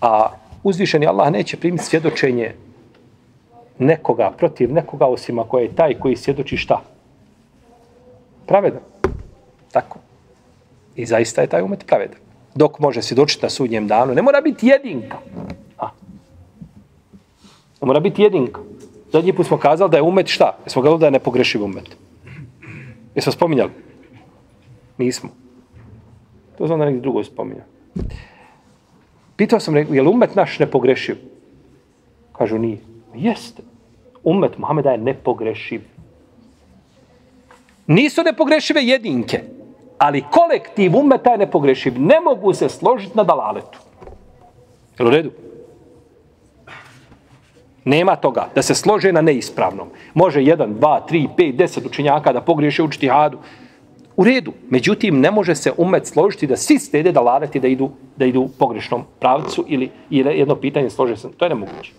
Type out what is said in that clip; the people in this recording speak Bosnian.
A uzvišeni Allah neće primiti svjedočenje nekoga, protiv nekoga, osim ako je taj koji svjedoči šta? Pravedan. Tako. I zaista je taj umet pravedan. Dok može svjedočiti na sudnjem danu, ne mora biti jedinka. A. Ne mora biti jedinka. Zadnji put smo kazali da je umet šta? Jesmo gledali da je nepogrešiv umet. Jesmo spominjali? Nismo. To znam da neki drugo spominja. Pitao sam, je li umet naš nepogrešiv? Kažu, nije. Jeste. Umet Muhameda je nepogrešiv. Nisu nepogrešive jedinke, ali kolektiv umeta je nepogrešiv. Ne mogu se složiti na dalaletu. Je u redu? Nema toga da se slože na neispravnom. Može jedan, dva, tri, pet, deset učenjaka da pogriješe u čtihadu. U redu. Međutim, ne može se umet složiti da svi stede da ladati da idu, da idu pogrešnom pravcu ili, ili jedno pitanje slože se. To je nemoguće.